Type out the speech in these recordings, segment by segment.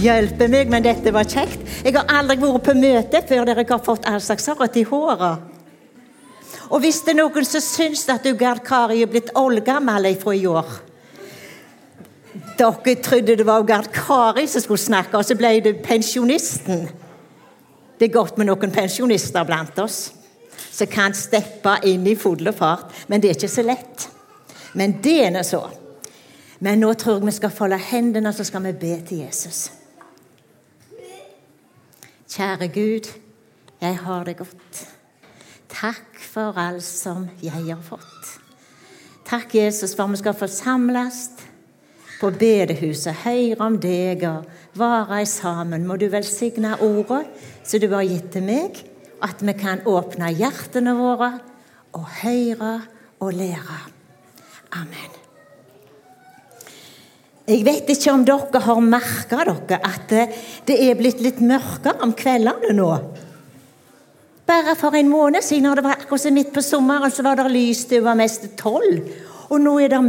hjelpe meg, men dette var kjekt. Jeg har aldri vært på møte før dere har fått all slags rødt i håret. Og hvis det er noen som syns at du Gerd Kari er blitt oldgammel ifra i år Dere trodde det var Gerd Kari som skulle snakke, og så ble det pensjonisten. Det er godt med noen pensjonister blant oss som kan steppe inn i full fart, men det er ikke så lett. Men det er nå så. Men nå tror jeg vi skal folde hendene, så skal vi be til Jesus. Kjære Gud, jeg har det godt. Takk for alt som jeg har fått. Takk, Jesus, for vi skal få samles på bedehuset, høre om deg og være sammen. Må du velsigne ordet som du har gitt til meg, at vi kan åpne hjertene våre og høre og lære. Amen. Jeg vet ikke om dere har merka dere at det er blitt litt mørkere om kveldene nå. Bare for en måned siden, når det var akkurat midt på sommeren, så var det lys til mest tolv. Og nå er det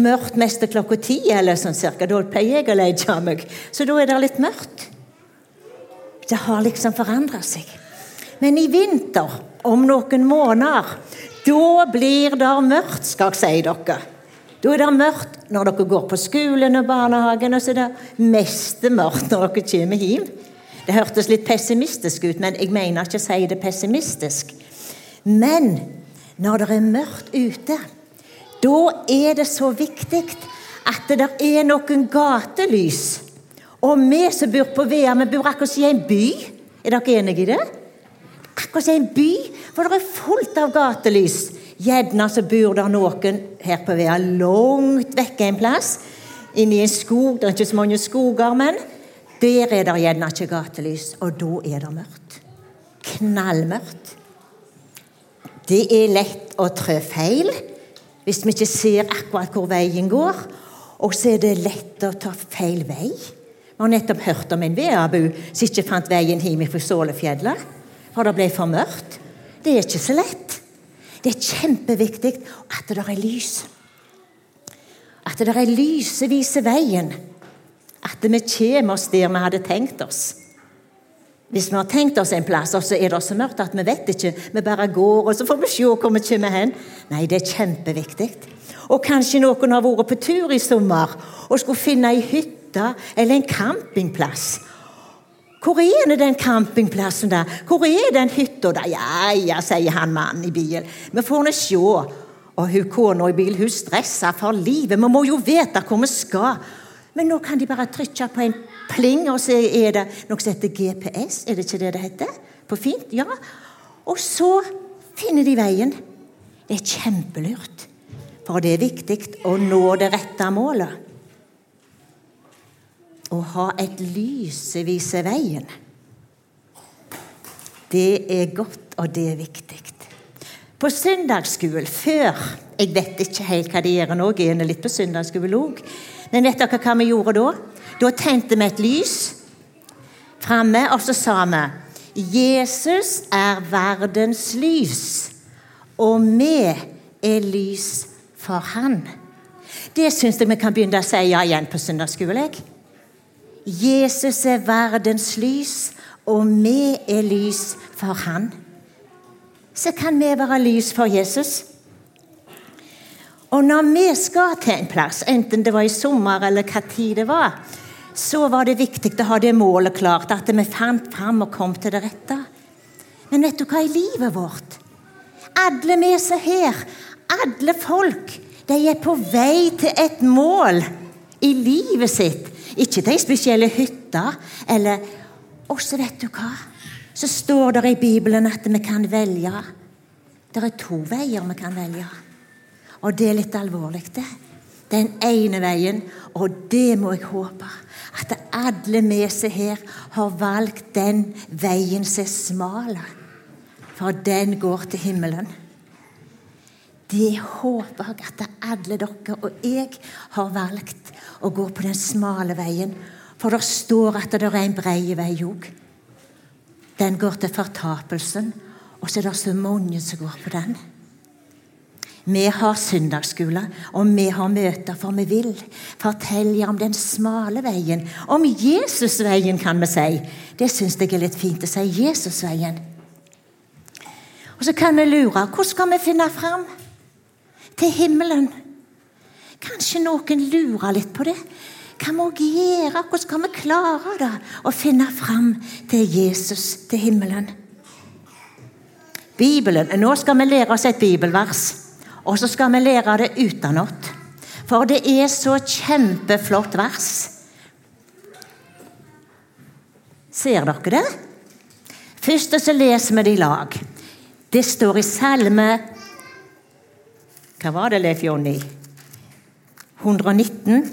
mørkt mest klokka ti, eller sånn cirka. Da pleier jeg å legge meg. Så da er det litt mørkt. Det har liksom forandra seg. Men i vinter, om noen måneder, da blir det mørkt, skal jeg si dere. Da er det mørkt når dere går på skolen og barnehagen, og så er det mest mørkt når dere kommer hjem. Det hørtes litt pessimistisk ut, men jeg mener ikke å si det pessimistisk. Men når det er mørkt ute, da er det så viktig at det er noen gatelys. Og vi som bor på Vea, vi bor akkurat i en by. Er dere enige i det? Akkurat i en by, for det er fullt av gatelys. Gjerne så bor det noen her på Vea langt vekke en plass. Inni en skog. Det er ikke så mange skoger, men der er det gjerne ikke gatelys. Og da er det mørkt. Knallmørkt. Det er lett å trø feil hvis vi ikke ser akkurat hvor veien går. Og så er det lett å ta feil vei. Vi har nettopp hørt om en veabu som ikke fant veien hjem fra Sålefjellet, for det ble for mørkt. Det er ikke så lett. Det er kjempeviktig at det er lys. At det er lys som viser veien. At vi kommer oss der vi hadde tenkt oss. Hvis vi har tenkt oss en plass, og så er det så mørkt at vi vet ikke, vi bare går, og så får vi se hvor vi kommer hen. Nei, det er kjempeviktig. Og kanskje noen har vært på tur i sommer og skulle finne ei hytte eller en campingplass. Hvor er den campingplassen, der? Hvor er den hytta, der? Ja, ja, sier han mannen i bilen. Vi får nå se. Og hun kona i bilen hun stresser for livet. Vi må jo vite hvor vi skal. Men nå kan de bare trykke på en pling, og så er det noe som heter GPS. Er det ikke det det heter? På fint? Ja. Og så finner de veien. Det er kjempelurt. For det er viktig å nå det rette målet å ha et lys som viser veien. Det er godt, og det er viktig. På søndagsskolen før Jeg vet ikke helt hva de gjør nå, jeg er litt på søndagsskolen òg. Men vet dere hva vi gjorde da? Da tente vi et lys framme, og så sa vi Jesus er verdens lys, og vi er lys for Han. Det syns jeg vi kan begynne å si ja igjen på søndagsskolen. Jesus er verdens lys, og vi er lys for Han. Så kan vi være lys for Jesus. Og når vi skal til en plass, enten det var i sommer eller hva tid det var, så var det viktig å ha det målet klart, at vi fant fram og kom til det rette. Men vet du hva i livet vårt? Alle vi som er her, alle folk, de er på vei til et mål i livet sitt ikke til ei spesiell hytte. Eller Og så vet du hva? Så står det i Bibelen at vi kan velge. Det er to veier vi kan velge. Og det er litt alvorlig, det. Den ene veien, og det må jeg håpe, at alle vi som her har valgt den veien som er smal. For den går til himmelen. Det håper jeg at alle dere og jeg har valgt å gå på den smale veien. For det står at det er en brei vei òg. Den går til fortapelsen, og så er det så mange som går på den. Vi har søndagsskole, og vi har møter, for vi vil fortelle om den smale veien. Om Jesusveien, kan vi si. Det syns jeg er litt fint å si. Jesusveien. Og så kan vi lure hvordan skal vi finne fram til himmelen? Kanskje noen lurer litt på det. Hva må vi gjøre? Hvordan skal vi klare det? Å finne fram til Jesus, til himmelen. Bibelen. Nå skal vi lære oss et bibelvers. Og så skal vi lære det utenat. For det er så kjempeflott vers. Ser dere det? Først så leser vi det i lag. Det står i Salme Hva var det, Leif Jonny? 119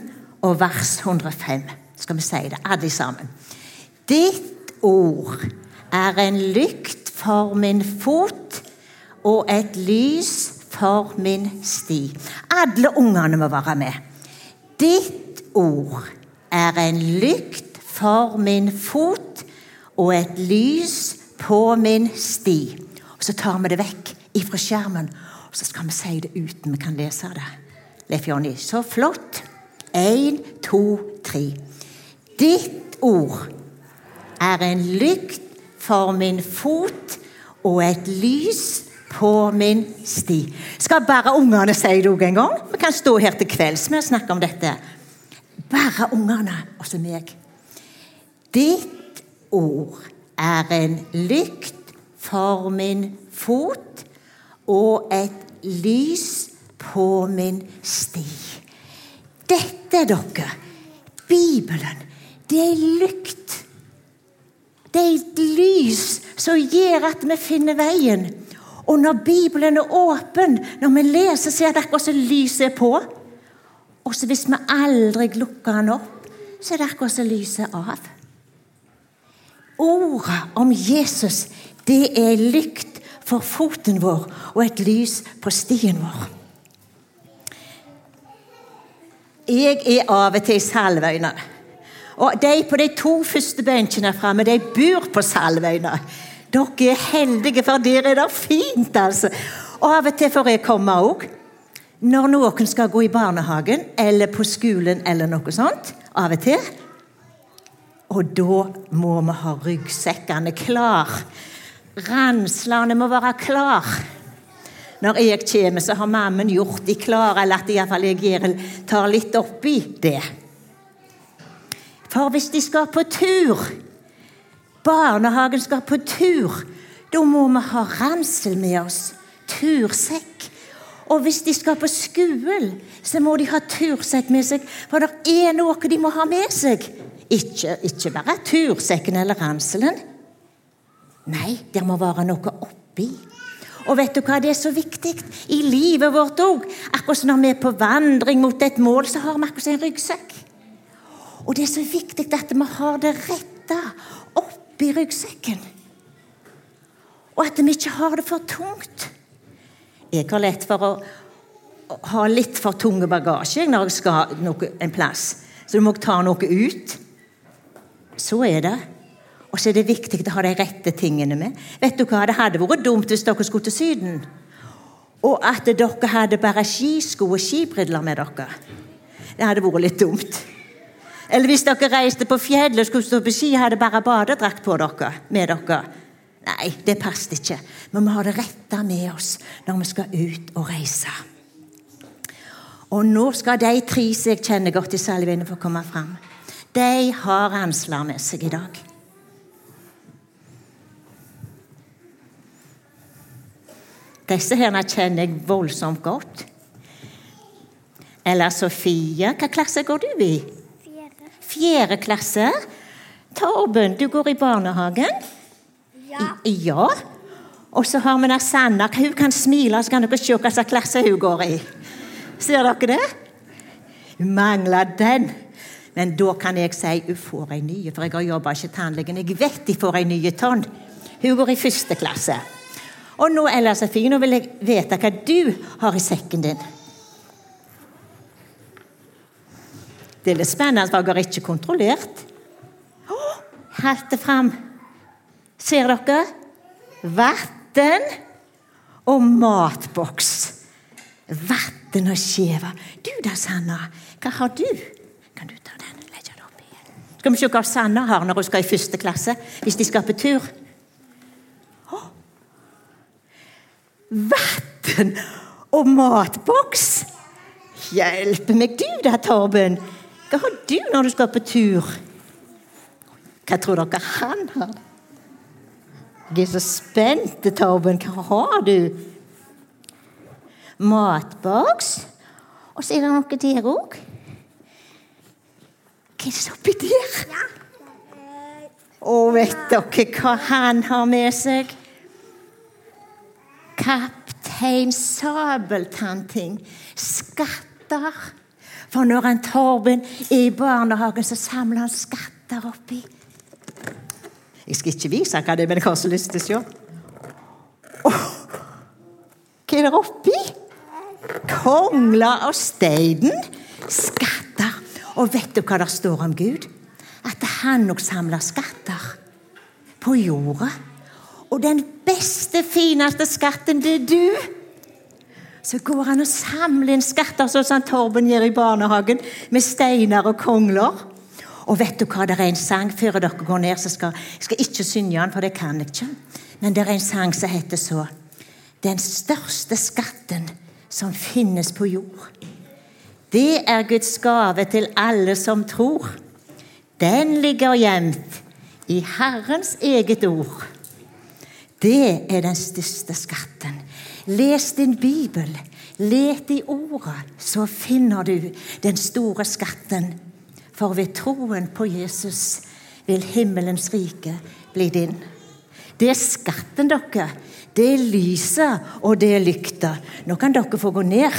og vers 105. Skal vi si det, alle sammen. Ditt ord er en lykt for min fot og et lys for min sti. Alle ungene må være med. Ditt ord er en lykt for min fot og et lys på min sti. Og Så tar vi det vekk ifra skjermen, og så skal vi si det uten vi kan lese det. Leif Jonny, så flott. Én, to, tre. Ditt ord er en lykt for min fot og et lys på min sti. Skal bare ungene si det òg en gang? Vi kan stå her til kvelds med å snakke om dette. Bare ungene, også meg. Ditt ord er en lykt for min fot og et lys på min sti. Dette, dere, Bibelen, det er lykt. Det er et lys som gjør at vi finner veien. Og når Bibelen er åpen, når vi leser, så er det akkurat som lyset er på. Og så hvis vi aldri lukker den opp, så er det akkurat som lyset av. Ordet om Jesus, det er lykt for foten vår og et lys på stien vår. Jeg er av og til Salvøyna. Og de på de to første benkene framme, de bor på Salvøyna. Dere er heldige, for der er det fint, altså. Og av og til får jeg komme òg. Når noen skal gå i barnehagen eller på skolen eller noe sånt. Av og til. Og da må vi ha ryggsekkene klar. Ranslene må være klar. Når jeg kommer, så har mammen gjort de klare, eller at iallfall jeg tar litt oppi det. For hvis de skal på tur Barnehagen skal på tur. Da må vi ha ransel med oss. Tursekk. Og hvis de skal på skolen, så må de ha tursekk med seg, for det er noe de må ha med seg. Ikke, ikke bare tursekken eller ranselen. Nei, det må være noe oppi. Og vet du hva, det er så viktig i livet vårt òg. Akkurat som når vi er på vandring mot et mål, så har vi akkurat en ryggsekk. Og det er så viktig at vi har det rette oppi ryggsekken. Og at vi ikke har det for tungt. Jeg har lett for å ha litt for tunge bagasje når jeg skal noe, en plass. Så du må ta noe ut. Så er det. Og så er det viktig å ha de rette tingene med. Vet du hva, Det hadde vært dumt hvis dere skulle til Syden, og at dere hadde bare skisko og skibriller med dere. Det hadde vært litt dumt. Eller hvis dere reiste på fjellet og skulle stå på ski, hadde bare badedrakt på dere, med dere. Nei, det passet ikke. Men Vi har det rette med oss når vi skal ut og reise. Og nå skal de tre som jeg kjenner godt i salvene, få komme fram. De har ansvar med seg i dag. Disse her kjenner jeg voldsomt godt. Eller Sofie, hva klasse går du i? Fjerde klasse. Torben, du går i barnehagen? Ja. Ja. Og så har vi der Sanna. Hun kan smile, så kan dere se hva slags klasse hun går i. Ser dere det? Hun mangler den. Men da kan jeg si hun får ei ny, for jeg har jobba ikke tannlegen. Jeg vet de får ei ny tann. Hun går i første klasse. Og nå, Ella Sofie, nå vil jeg vite hva du har i sekken din. Det er litt spennende, for jeg har ikke kontrollert. Helt det fram. Ser dere? Vann og matboks. vann og skjeve. Du da, Sanna, hva har du? Kan du ta den? Legge den opp. Skal vi se hva Sanna har når hun skal i første klasse, hvis de skal på tur? Vann og matboks! Hjelpe meg du da, Torben. Hva har du når du skal på tur? Hva tror dere han har? Jeg er så spent, Torben. Hva har du? Matboks. Og så er det noe der òg. Hva er det oppi der? Å, vet dere hva han har med seg? Kaptein Sabeltann-ting. Skatter. For når en Torben i barnehagen, så samler han skatter oppi. Jeg skal ikke vise hva det er, men jeg har så lyst til å se. Oh, hva er det oppi? Kongler og steinen. Skatter. Og vet du hva det står om Gud? At han nok samler skatter på jorda. Og den beste, fineste skatten, det er du. Så går han og samler inn skatter, sånn som Torben gjør i barnehagen, med steiner og kongler. Og vet du hva, det er en sang før dere går ned, så skal jeg skal ikke synge den, for det kan jeg ikke. Men det er en sang som heter så Den største skatten som finnes på jord. Det er Guds gave til alle som tror. Den ligger gjemt i Herrens eget ord. Det er den største skatten. Les din bibel. Let i ordet, så finner du den store skatten for ved troen på Jesus vil himmelens rike bli din. Det er skatten, dere. Det er lyset, og det er lykta. Nå kan dere få gå ned.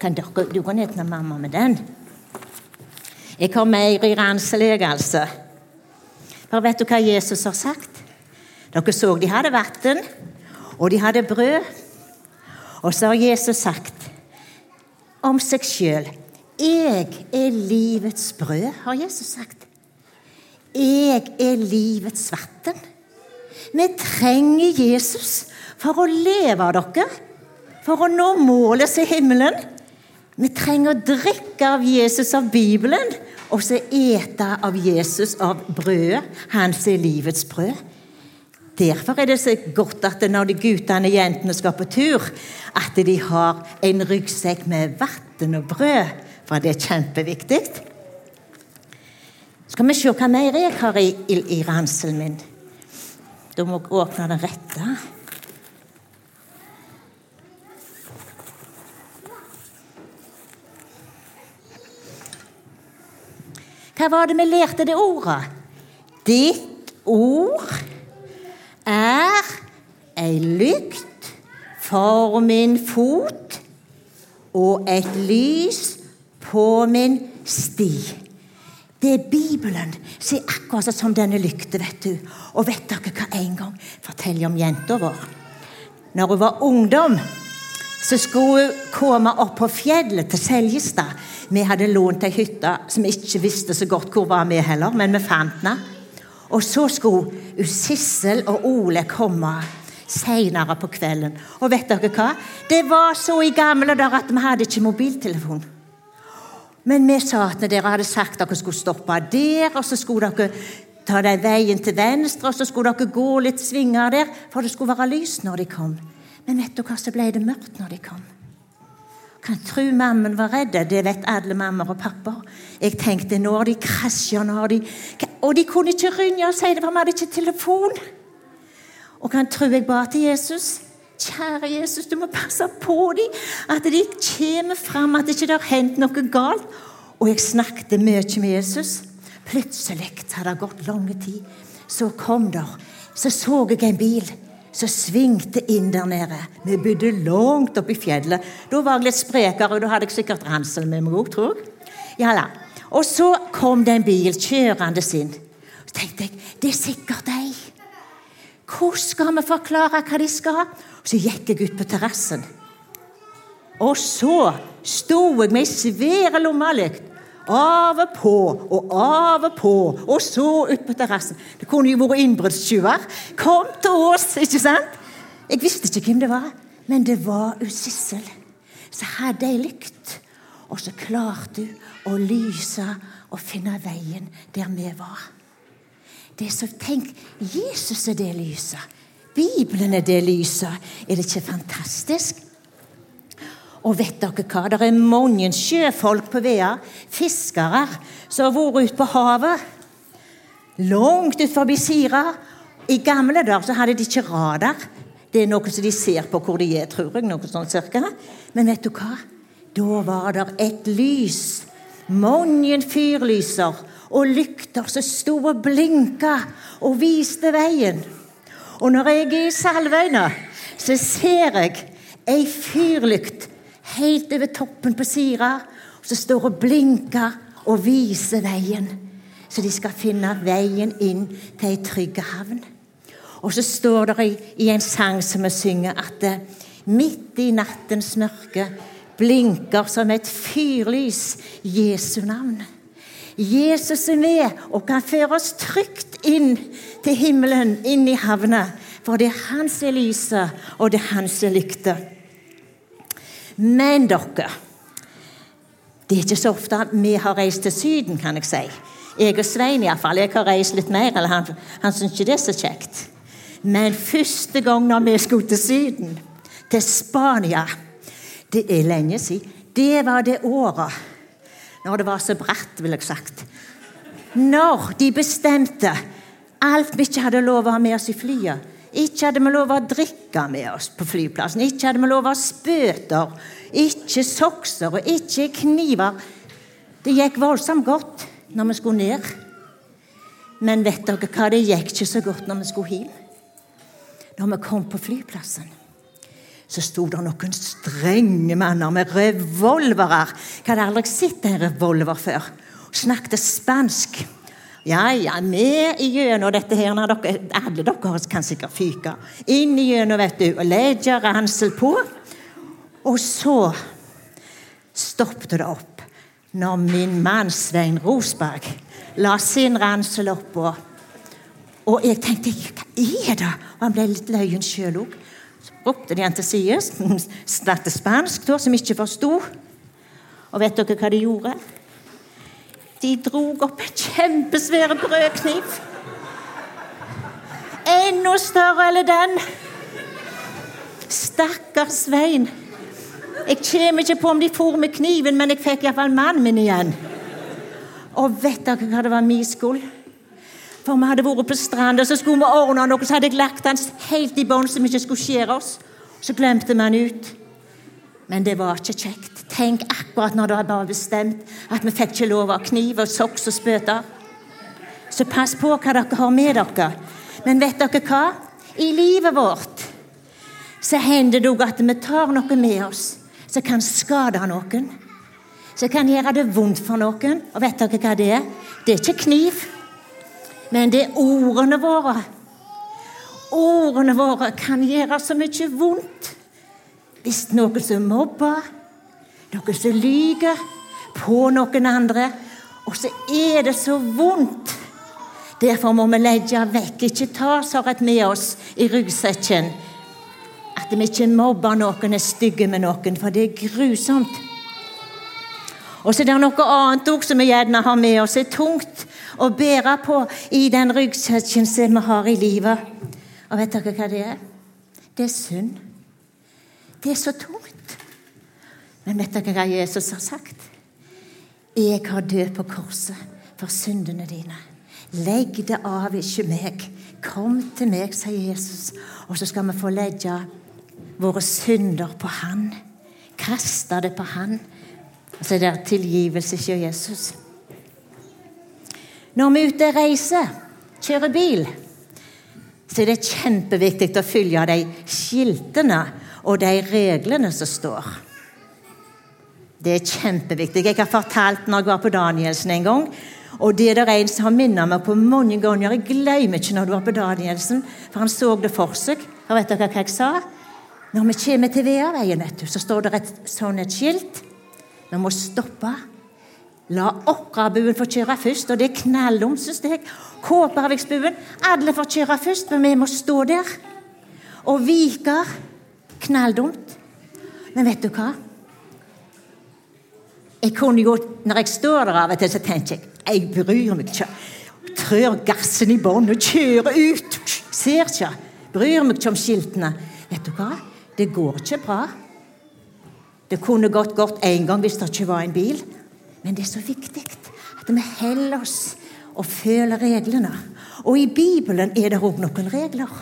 Kan dere, du gå ned til mamma med den? Jeg har mer i ransel, jeg, altså. For vet du hva Jesus har sagt? Dere så de hadde vann, og de hadde brød. Og så har Jesus sagt om seg sjøl 'Jeg er livets brød', har Jesus sagt. 'Jeg er livets vann'. Vi trenger Jesus for å leve av dere, for å nå målet til himmelen. Vi trenger å drikke av Jesus av Bibelen, og så ete av Jesus av brødet. Hans er livets brød. Derfor er det så godt at når de guttene og jentene skal på tur, at de har en ryggsekk med vann og brød for det er kjempeviktig. Skal vi se hva mer jeg har i, i, i ranselen min. Da må jeg åpne den rette. Hva var det vi lærte det ordet? Ditt ord er ei lykt for min fot og et lys på min sti. Det er Bibelen som er akkurat som denne lykta, vet du. Og vet dere hva en gang forteller om jenta vår? Når hun var ungdom, så skulle hun komme opp på fjellet til Seljestad. Vi hadde lånt ei hytte som vi ikke visste så godt hvor var vi heller, men vi fant den. Og så skulle Sissel og Ole komme seinere på kvelden. Og vet dere hva? Det var så i gamle dager at vi hadde ikke mobiltelefon. Men vi sa at dere hadde sagt dere skulle stoppe der, og så skulle dere ta den veien til venstre, og så skulle dere gå litt svinger der, for det skulle være lys når de kom. Men vet du hva, så ble det mørkt når de kom. Kan tro mammen var redd. Det vet alle mammer og pappaer. Jeg tenkte nå har de krasja, nå har de Og de kunne ikke ringe og si det, for vi hadde ikke telefon. Og kan tro jeg ba til Jesus. Kjære Jesus, du må passe på dem, at de kommer fram, at det ikke har hendt noe galt. Og jeg snakket mye med Jesus. Plutselig hadde det gått lang tid. Så kom der. Så så jeg en bil som svingte inn der nede. Vi bodde langt oppe i fjellet. Da var jeg litt sprekere, og da hadde jeg sikkert ransel med meg òg, tror jeg. Ja, og så kom det en bil kjørende inn. Så tenkte jeg det er sikkert de. Hvordan skal vi forklare hva de skal? Så gikk jeg ut på terrassen. Og så sto jeg med ei svær lommelykt. Av og på og av og på, og så ut på terrassen. Det kunne jo vært innbruddstyver. Kom til oss, ikke sant? Jeg visste ikke hvem det var, men det var Sissel. så hadde ei lykt. Og så klarte hun å lyse og finne veien der vi var. Det er så, Tenk, Jesus er det lyset. Bibelen er det lyset. Er det ikke fantastisk? Og vet dere hva? Det er mange sjøfolk på Vea, fiskere, som har vært ute på havet. Langt ut forbi Sira. I gamle dager så hadde de ikke radar. Det er noe som de ser på hvor de er, tror jeg. noe sånt cirka. Men vet du hva? Da var det et lys. Mange fyrlyser og lykter som sto og blinka og viste veien. Og når jeg er i Salvøyna, så ser jeg ei fyrlykt helt over toppen på Sira, som står og blinker og viser veien. Så de skal finne veien inn til ei trygg havn. Og så står det i, i en sang som vi synger, at det, midt i nattens mørke blinker som et fyrlys Jesu navn. Jesus er med og kan føre oss trygt inn til himmelen, inn i havna. For det er hans er lyset, og det er hans er lykta. Men dere Det er ikke så ofte vi har reist til Syden, kan jeg si. Jeg og Svein iallfall. Jeg har reist litt mer. eller Han, han syns ikke det er så kjekt. Men første gang når vi skulle til Syden, til Spania Det er lenge siden. Det var det året når det var så bratt, vil jeg sagt. Når de bestemte alt vi ikke hadde lov å ha med oss i flyet. Ikke hadde vi lov å drikke med oss på flyplassen. Ikke hadde vi lov å ha spøter. Ikke sokser og ikke kniver. Det gikk voldsomt godt når vi skulle ned. Men vet dere hva? Det gikk ikke så godt når vi skulle hjem. Når vi kom på flyplassen, så sto det noen strenge manner med revolvere. Jeg hadde aldri sett en revolver før. Snakket spansk. Ja, ja, med igjennom dette her når dere, Alle dere kan sikkert fyke. Inn igjennom, vet du, og legge ransel på. Og så stoppet det opp når min mann Svein Rosberg la sin ransel oppå. Og jeg tenkte hva er det? Og han ble litt løyen sjøl òg. Så ropte de han til side, snakket spansk, da, som ikke forsto. Og vet dere hva de gjorde? De drog opp en kjempesvær brødkniv. Enda større enn den. Stakkars Svein. Jeg kommer ikke på om de for med kniven, men jeg fikk iallfall mannen min igjen. Og vet dere hva det var min skyld? For vi hadde vært på stranda, så skulle vi ordne noe, så hadde jeg lagt den helt i bånn så vi ikke skulle skjære oss. Så glemte vi den ut. Men det var ikke kjekt. Tenk akkurat når det var bestemt at vi fikk ikke lov av kniv og soks og spøter. Så pass på hva dere har med dere. Men vet dere hva? I livet vårt så hender det òg at vi tar noe med oss som kan skade noen. Som kan gjøre det vondt for noen. Og vet dere hva det er? Det er ikke kniv. Men det er ordene våre. Ordene våre kan gjøre så mye vondt. Hvis noen som mobber, noen som lyver på noen andre, og så er det så vondt. Derfor må vi legge vekk, ikke ta såret med oss i ryggsekken. At vi ikke mobber noen, er stygge med noen, for det er grusomt. Og så er det noe annet òg som vi gjerne har med oss, er tungt å bære på i den ryggsekken som vi har i livet. Og vet dere hva det er? Det er synd. Det er så tungt. Men vet dere hva Jesus har sagt? Jeg har død på korset for syndene dine. Legg det av, ikke meg. Kom til meg, sier Jesus, og så skal vi få legge våre synder på Han. Kaste det på Han. Så er det tilgivelse sier Jesus. Når vi er ute og reiser, kjører bil, så er det kjempeviktig å følge de skiltene og de reglene som står. Det er kjempeviktig. Jeg har fortalt når jeg var på Danielsen en gang. Og det er det en som har minnet meg på mange ganger. Jeg glemmer ikke når du var på Danielsen, for han så det for seg. Og vet dere hva jeg sa? Når vi kommer til Veaveien, så står det et sånn et skilt. Vi må stoppe La Åkrabuen få kjøre først, og det er knalldumt, syns jeg. Kåperviksbuen. Alle får kjøre først, men vi må stå der. Og Viker. knalldumt. Men vet du hva? Jeg kunne jo, Når jeg står der av og til, så tenker jeg jeg bryr meg ikke. Trør gassen i bånn og kjører ut. Ser ikke. Bryr meg ikke om skiltene. Vet du hva? Det går ikke bra. Det kunne gått godt én gang hvis det ikke var en bil. Men det er så viktig at vi holder oss og følger reglene. Og i Bibelen er det òg noen regler.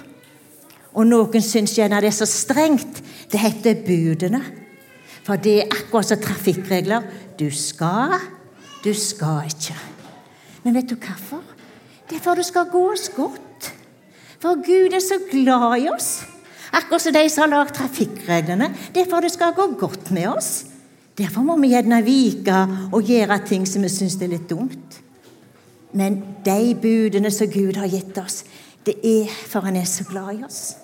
Og noen syns gjerne det er så strengt. Det heter budene. For det er akkurat som trafikkregler. Du skal, du skal ikke. Men vet du hvorfor? Det er for det skal gå oss godt. For Gud er så glad i oss. Akkurat som de som har lagd trafikkreglene. Det er for det skal gå godt med oss. Derfor må vi gjerne vike og gjøre ting som vi syns er litt dumt. Men de budene som Gud har gitt oss, det er for han er så glad i oss.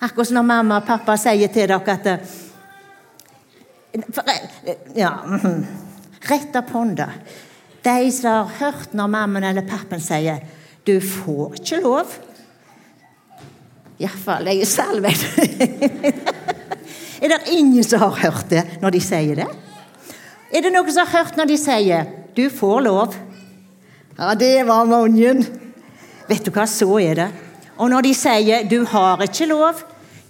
Akkurat som når mamma og pappa sier til dere at ja, mhm, Rett opp hånda. De som har hørt når mammaen eller pappaen sier 'du får ikke lov'. Iallfall jeg er salvet. er det ingen som har hørt det når de sier det? Er det noen som har hørt når de sier 'du får lov'? Ja, det var mange. Vet du hva, så er det. Og når de sier 'du har ikke lov',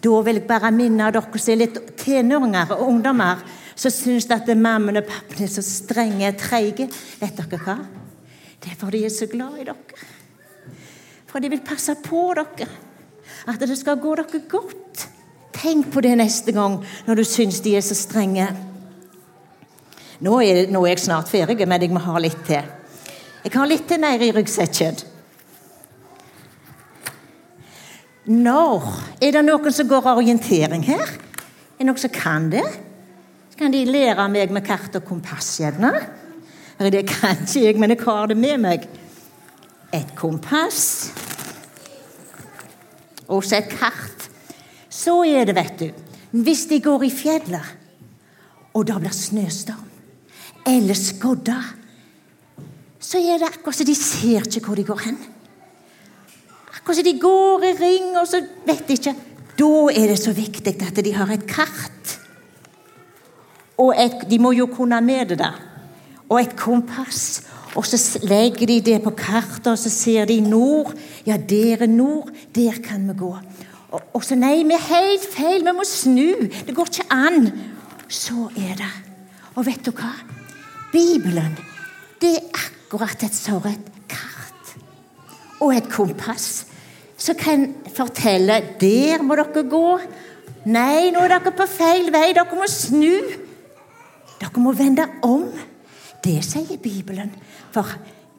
da vil jeg bare minne dere som er litt tenåringer og ungdommer, som syns at mammaen og pappaen er så strenge og treige. Vet dere hva? Det er fordi de er så glad i dere. For de vil passe på dere. At det skal gå dere godt. Tenk på det neste gang når du syns de er så strenge. Nå er, nå er jeg snart ferdig, men jeg må ha litt til. Jeg har litt til mer i ryggsekken. Når er det noen som går orientering her? Er det noen som kan det? Kan de lære meg med kart og kompass, gjerne. Det kan ikke jeg, men jeg har det med meg. Et kompass og så et kart. Så er det, vet du, hvis de går i fjellet, og det blir snøstorm eller skodder så er det akkurat som de ser ikke hvor de går hen. Akkurat som de går i ring, og så vet de ikke. Da er det så viktig at de har et kart. Og et, de må jo kunne med det, der Og et kompass. Og så legger de det på kartet, og så ser de nord. Ja, der er nord. Der kan vi gå. Og, og så Nei, vi er helt feil. Vi må snu. Det går ikke an. Så er det. Og vet du hva? Bibelen, det er akkurat et sånt kart og et kompass som kan fortelle 'Der må dere gå'. 'Nei, nå er dere på feil vei. Dere må snu'. Dere må vende om. Det sier Bibelen. For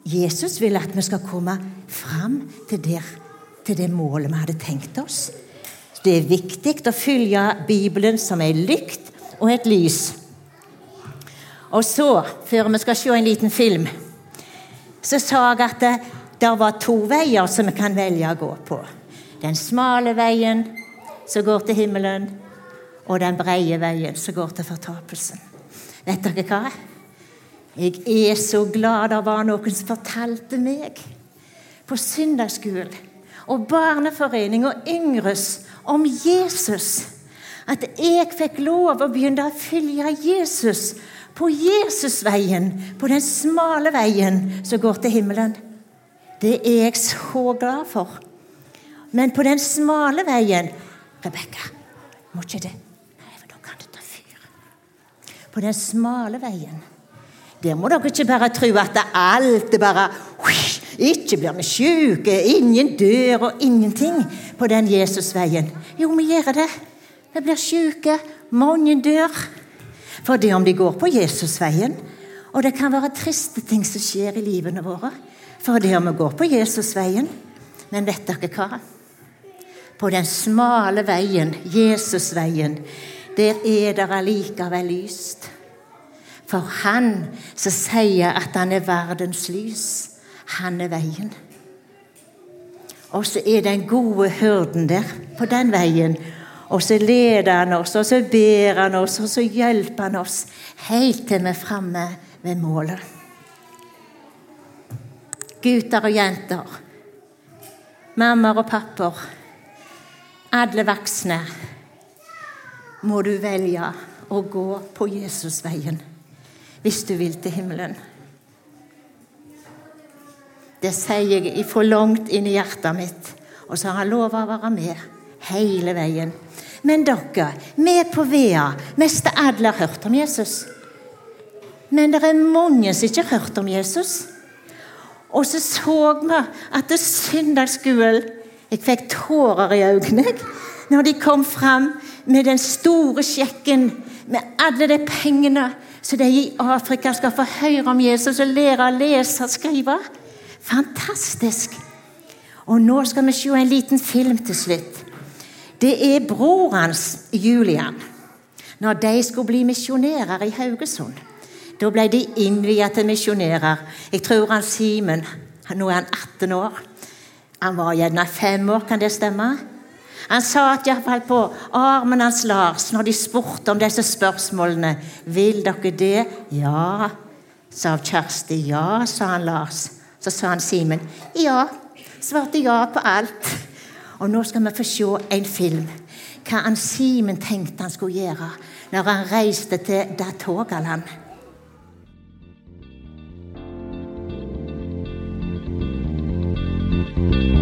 Jesus vil at vi skal komme fram til, til det målet vi hadde tenkt oss. Det er viktig å følge Bibelen som ei lykt og et lys. Og så, før vi skal se en liten film så sa jeg at det, det var to veier som vi kan velge å gå på. Den smale veien som går til himmelen, og den breie veien som går til fortapelsen. Vet dere hva? Jeg er så glad det var noen som fortalte meg på søndagsskolen og barneforening og yngres om Jesus. At jeg fikk lov å begynne å følge Jesus på Jesusveien, på den smale veien som går til himmelen. Det er jeg så glad for. Men på den smale veien Rebekka, må ikke det Nei, for da kan det ta fyr. På den smale veien der må dere ikke bare tro at alt er bare Ikke blir vi syke, ingen dør og ingenting på den Jesusveien. Jo, vi gjør det. Vi blir syke, mange dør. For det om de går på Jesusveien. Og det kan være triste ting som skjer i livene våre for det om vi går på Jesusveien. Men vet dere hva? På den smale veien, Jesusveien, der er det allikevel lyst. For han som sier at han er verdens lys, han er veien. Og så er den gode hyrden der på den veien og så leder han oss, og så ber han oss, og så hjelper han oss helt til vi er framme ved målet. Gutter og jenter, mammaer og papper, alle voksne, må du velge å gå på Jesusveien. hvis du vil til himmelen. Det sier jeg for langt inn i hjertet mitt. Og så har han lova å være med hele veien. Men dere, vi på Vea, mest alle har hørt om Jesus. Men det er mange som ikke har hørt om Jesus. Og så så vi at søndagsskolen Jeg fikk tårer i øynene når de kom fram med den store sjekken med alle de pengene så de i Afrika skal få høre om Jesus og lære å lese og skrive. Fantastisk! Og nå skal vi se en liten film til slutt. Det er bror hans, Julian. Når de skulle bli misjonærer i Haugesund. Da ble de innviet til misjonærer. Jeg tror han Simen Nå er han 18 år. Han var gjerne fem år, kan det stemme? Han satt iallfall på armen hans Lars når de spurte om disse spørsmålene. 'Vil dere det?' 'Ja', sa Kjersti. 'Ja', sa han Lars. Så sa han Simen. 'Ja'. Svarte ja på alt. Og nå skal vi få se en film. Hva han Simen tenkte han skulle gjøre når han reiste til Datogaland. thank